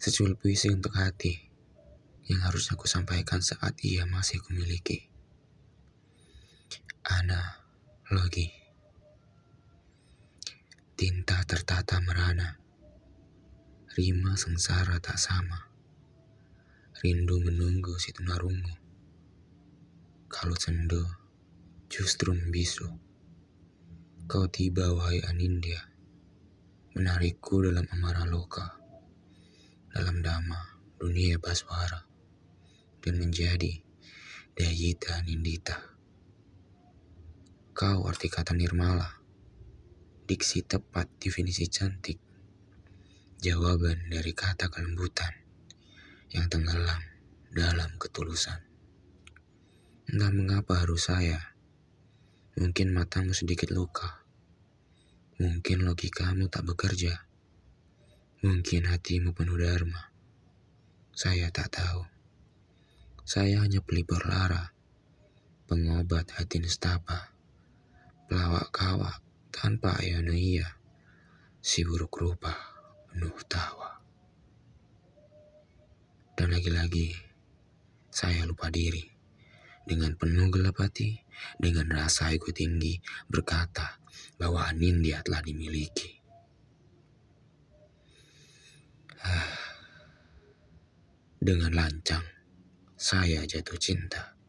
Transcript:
Secuil puisi untuk hati yang harus aku sampaikan saat ia masih kumiliki. Ana Logi. Tinta tertata merana. Rima sengsara tak sama. Rindu menunggu si tunarungu. Kalau sendo justru membisu. Kau tiba wahai Anindya Menarikku dalam amarah loka dalam dama dunia baswara dan menjadi Dayita Nindita. Kau arti kata nirmala, diksi tepat definisi cantik, jawaban dari kata kelembutan yang tenggelam dalam ketulusan. Entah mengapa harus saya, mungkin matamu sedikit luka, mungkin logikamu tak bekerja, Mungkin hatimu penuh dharma. Saya tak tahu. Saya hanya pelipur lara, pengobat hati nestapa, pelawak kawak tanpa ayana iya, si buruk rupa penuh tawa. Dan lagi-lagi, saya lupa diri. Dengan penuh gelap hati, dengan rasa ego tinggi, berkata bahwa Anindya telah dimiliki. Dengan lancang, saya jatuh cinta.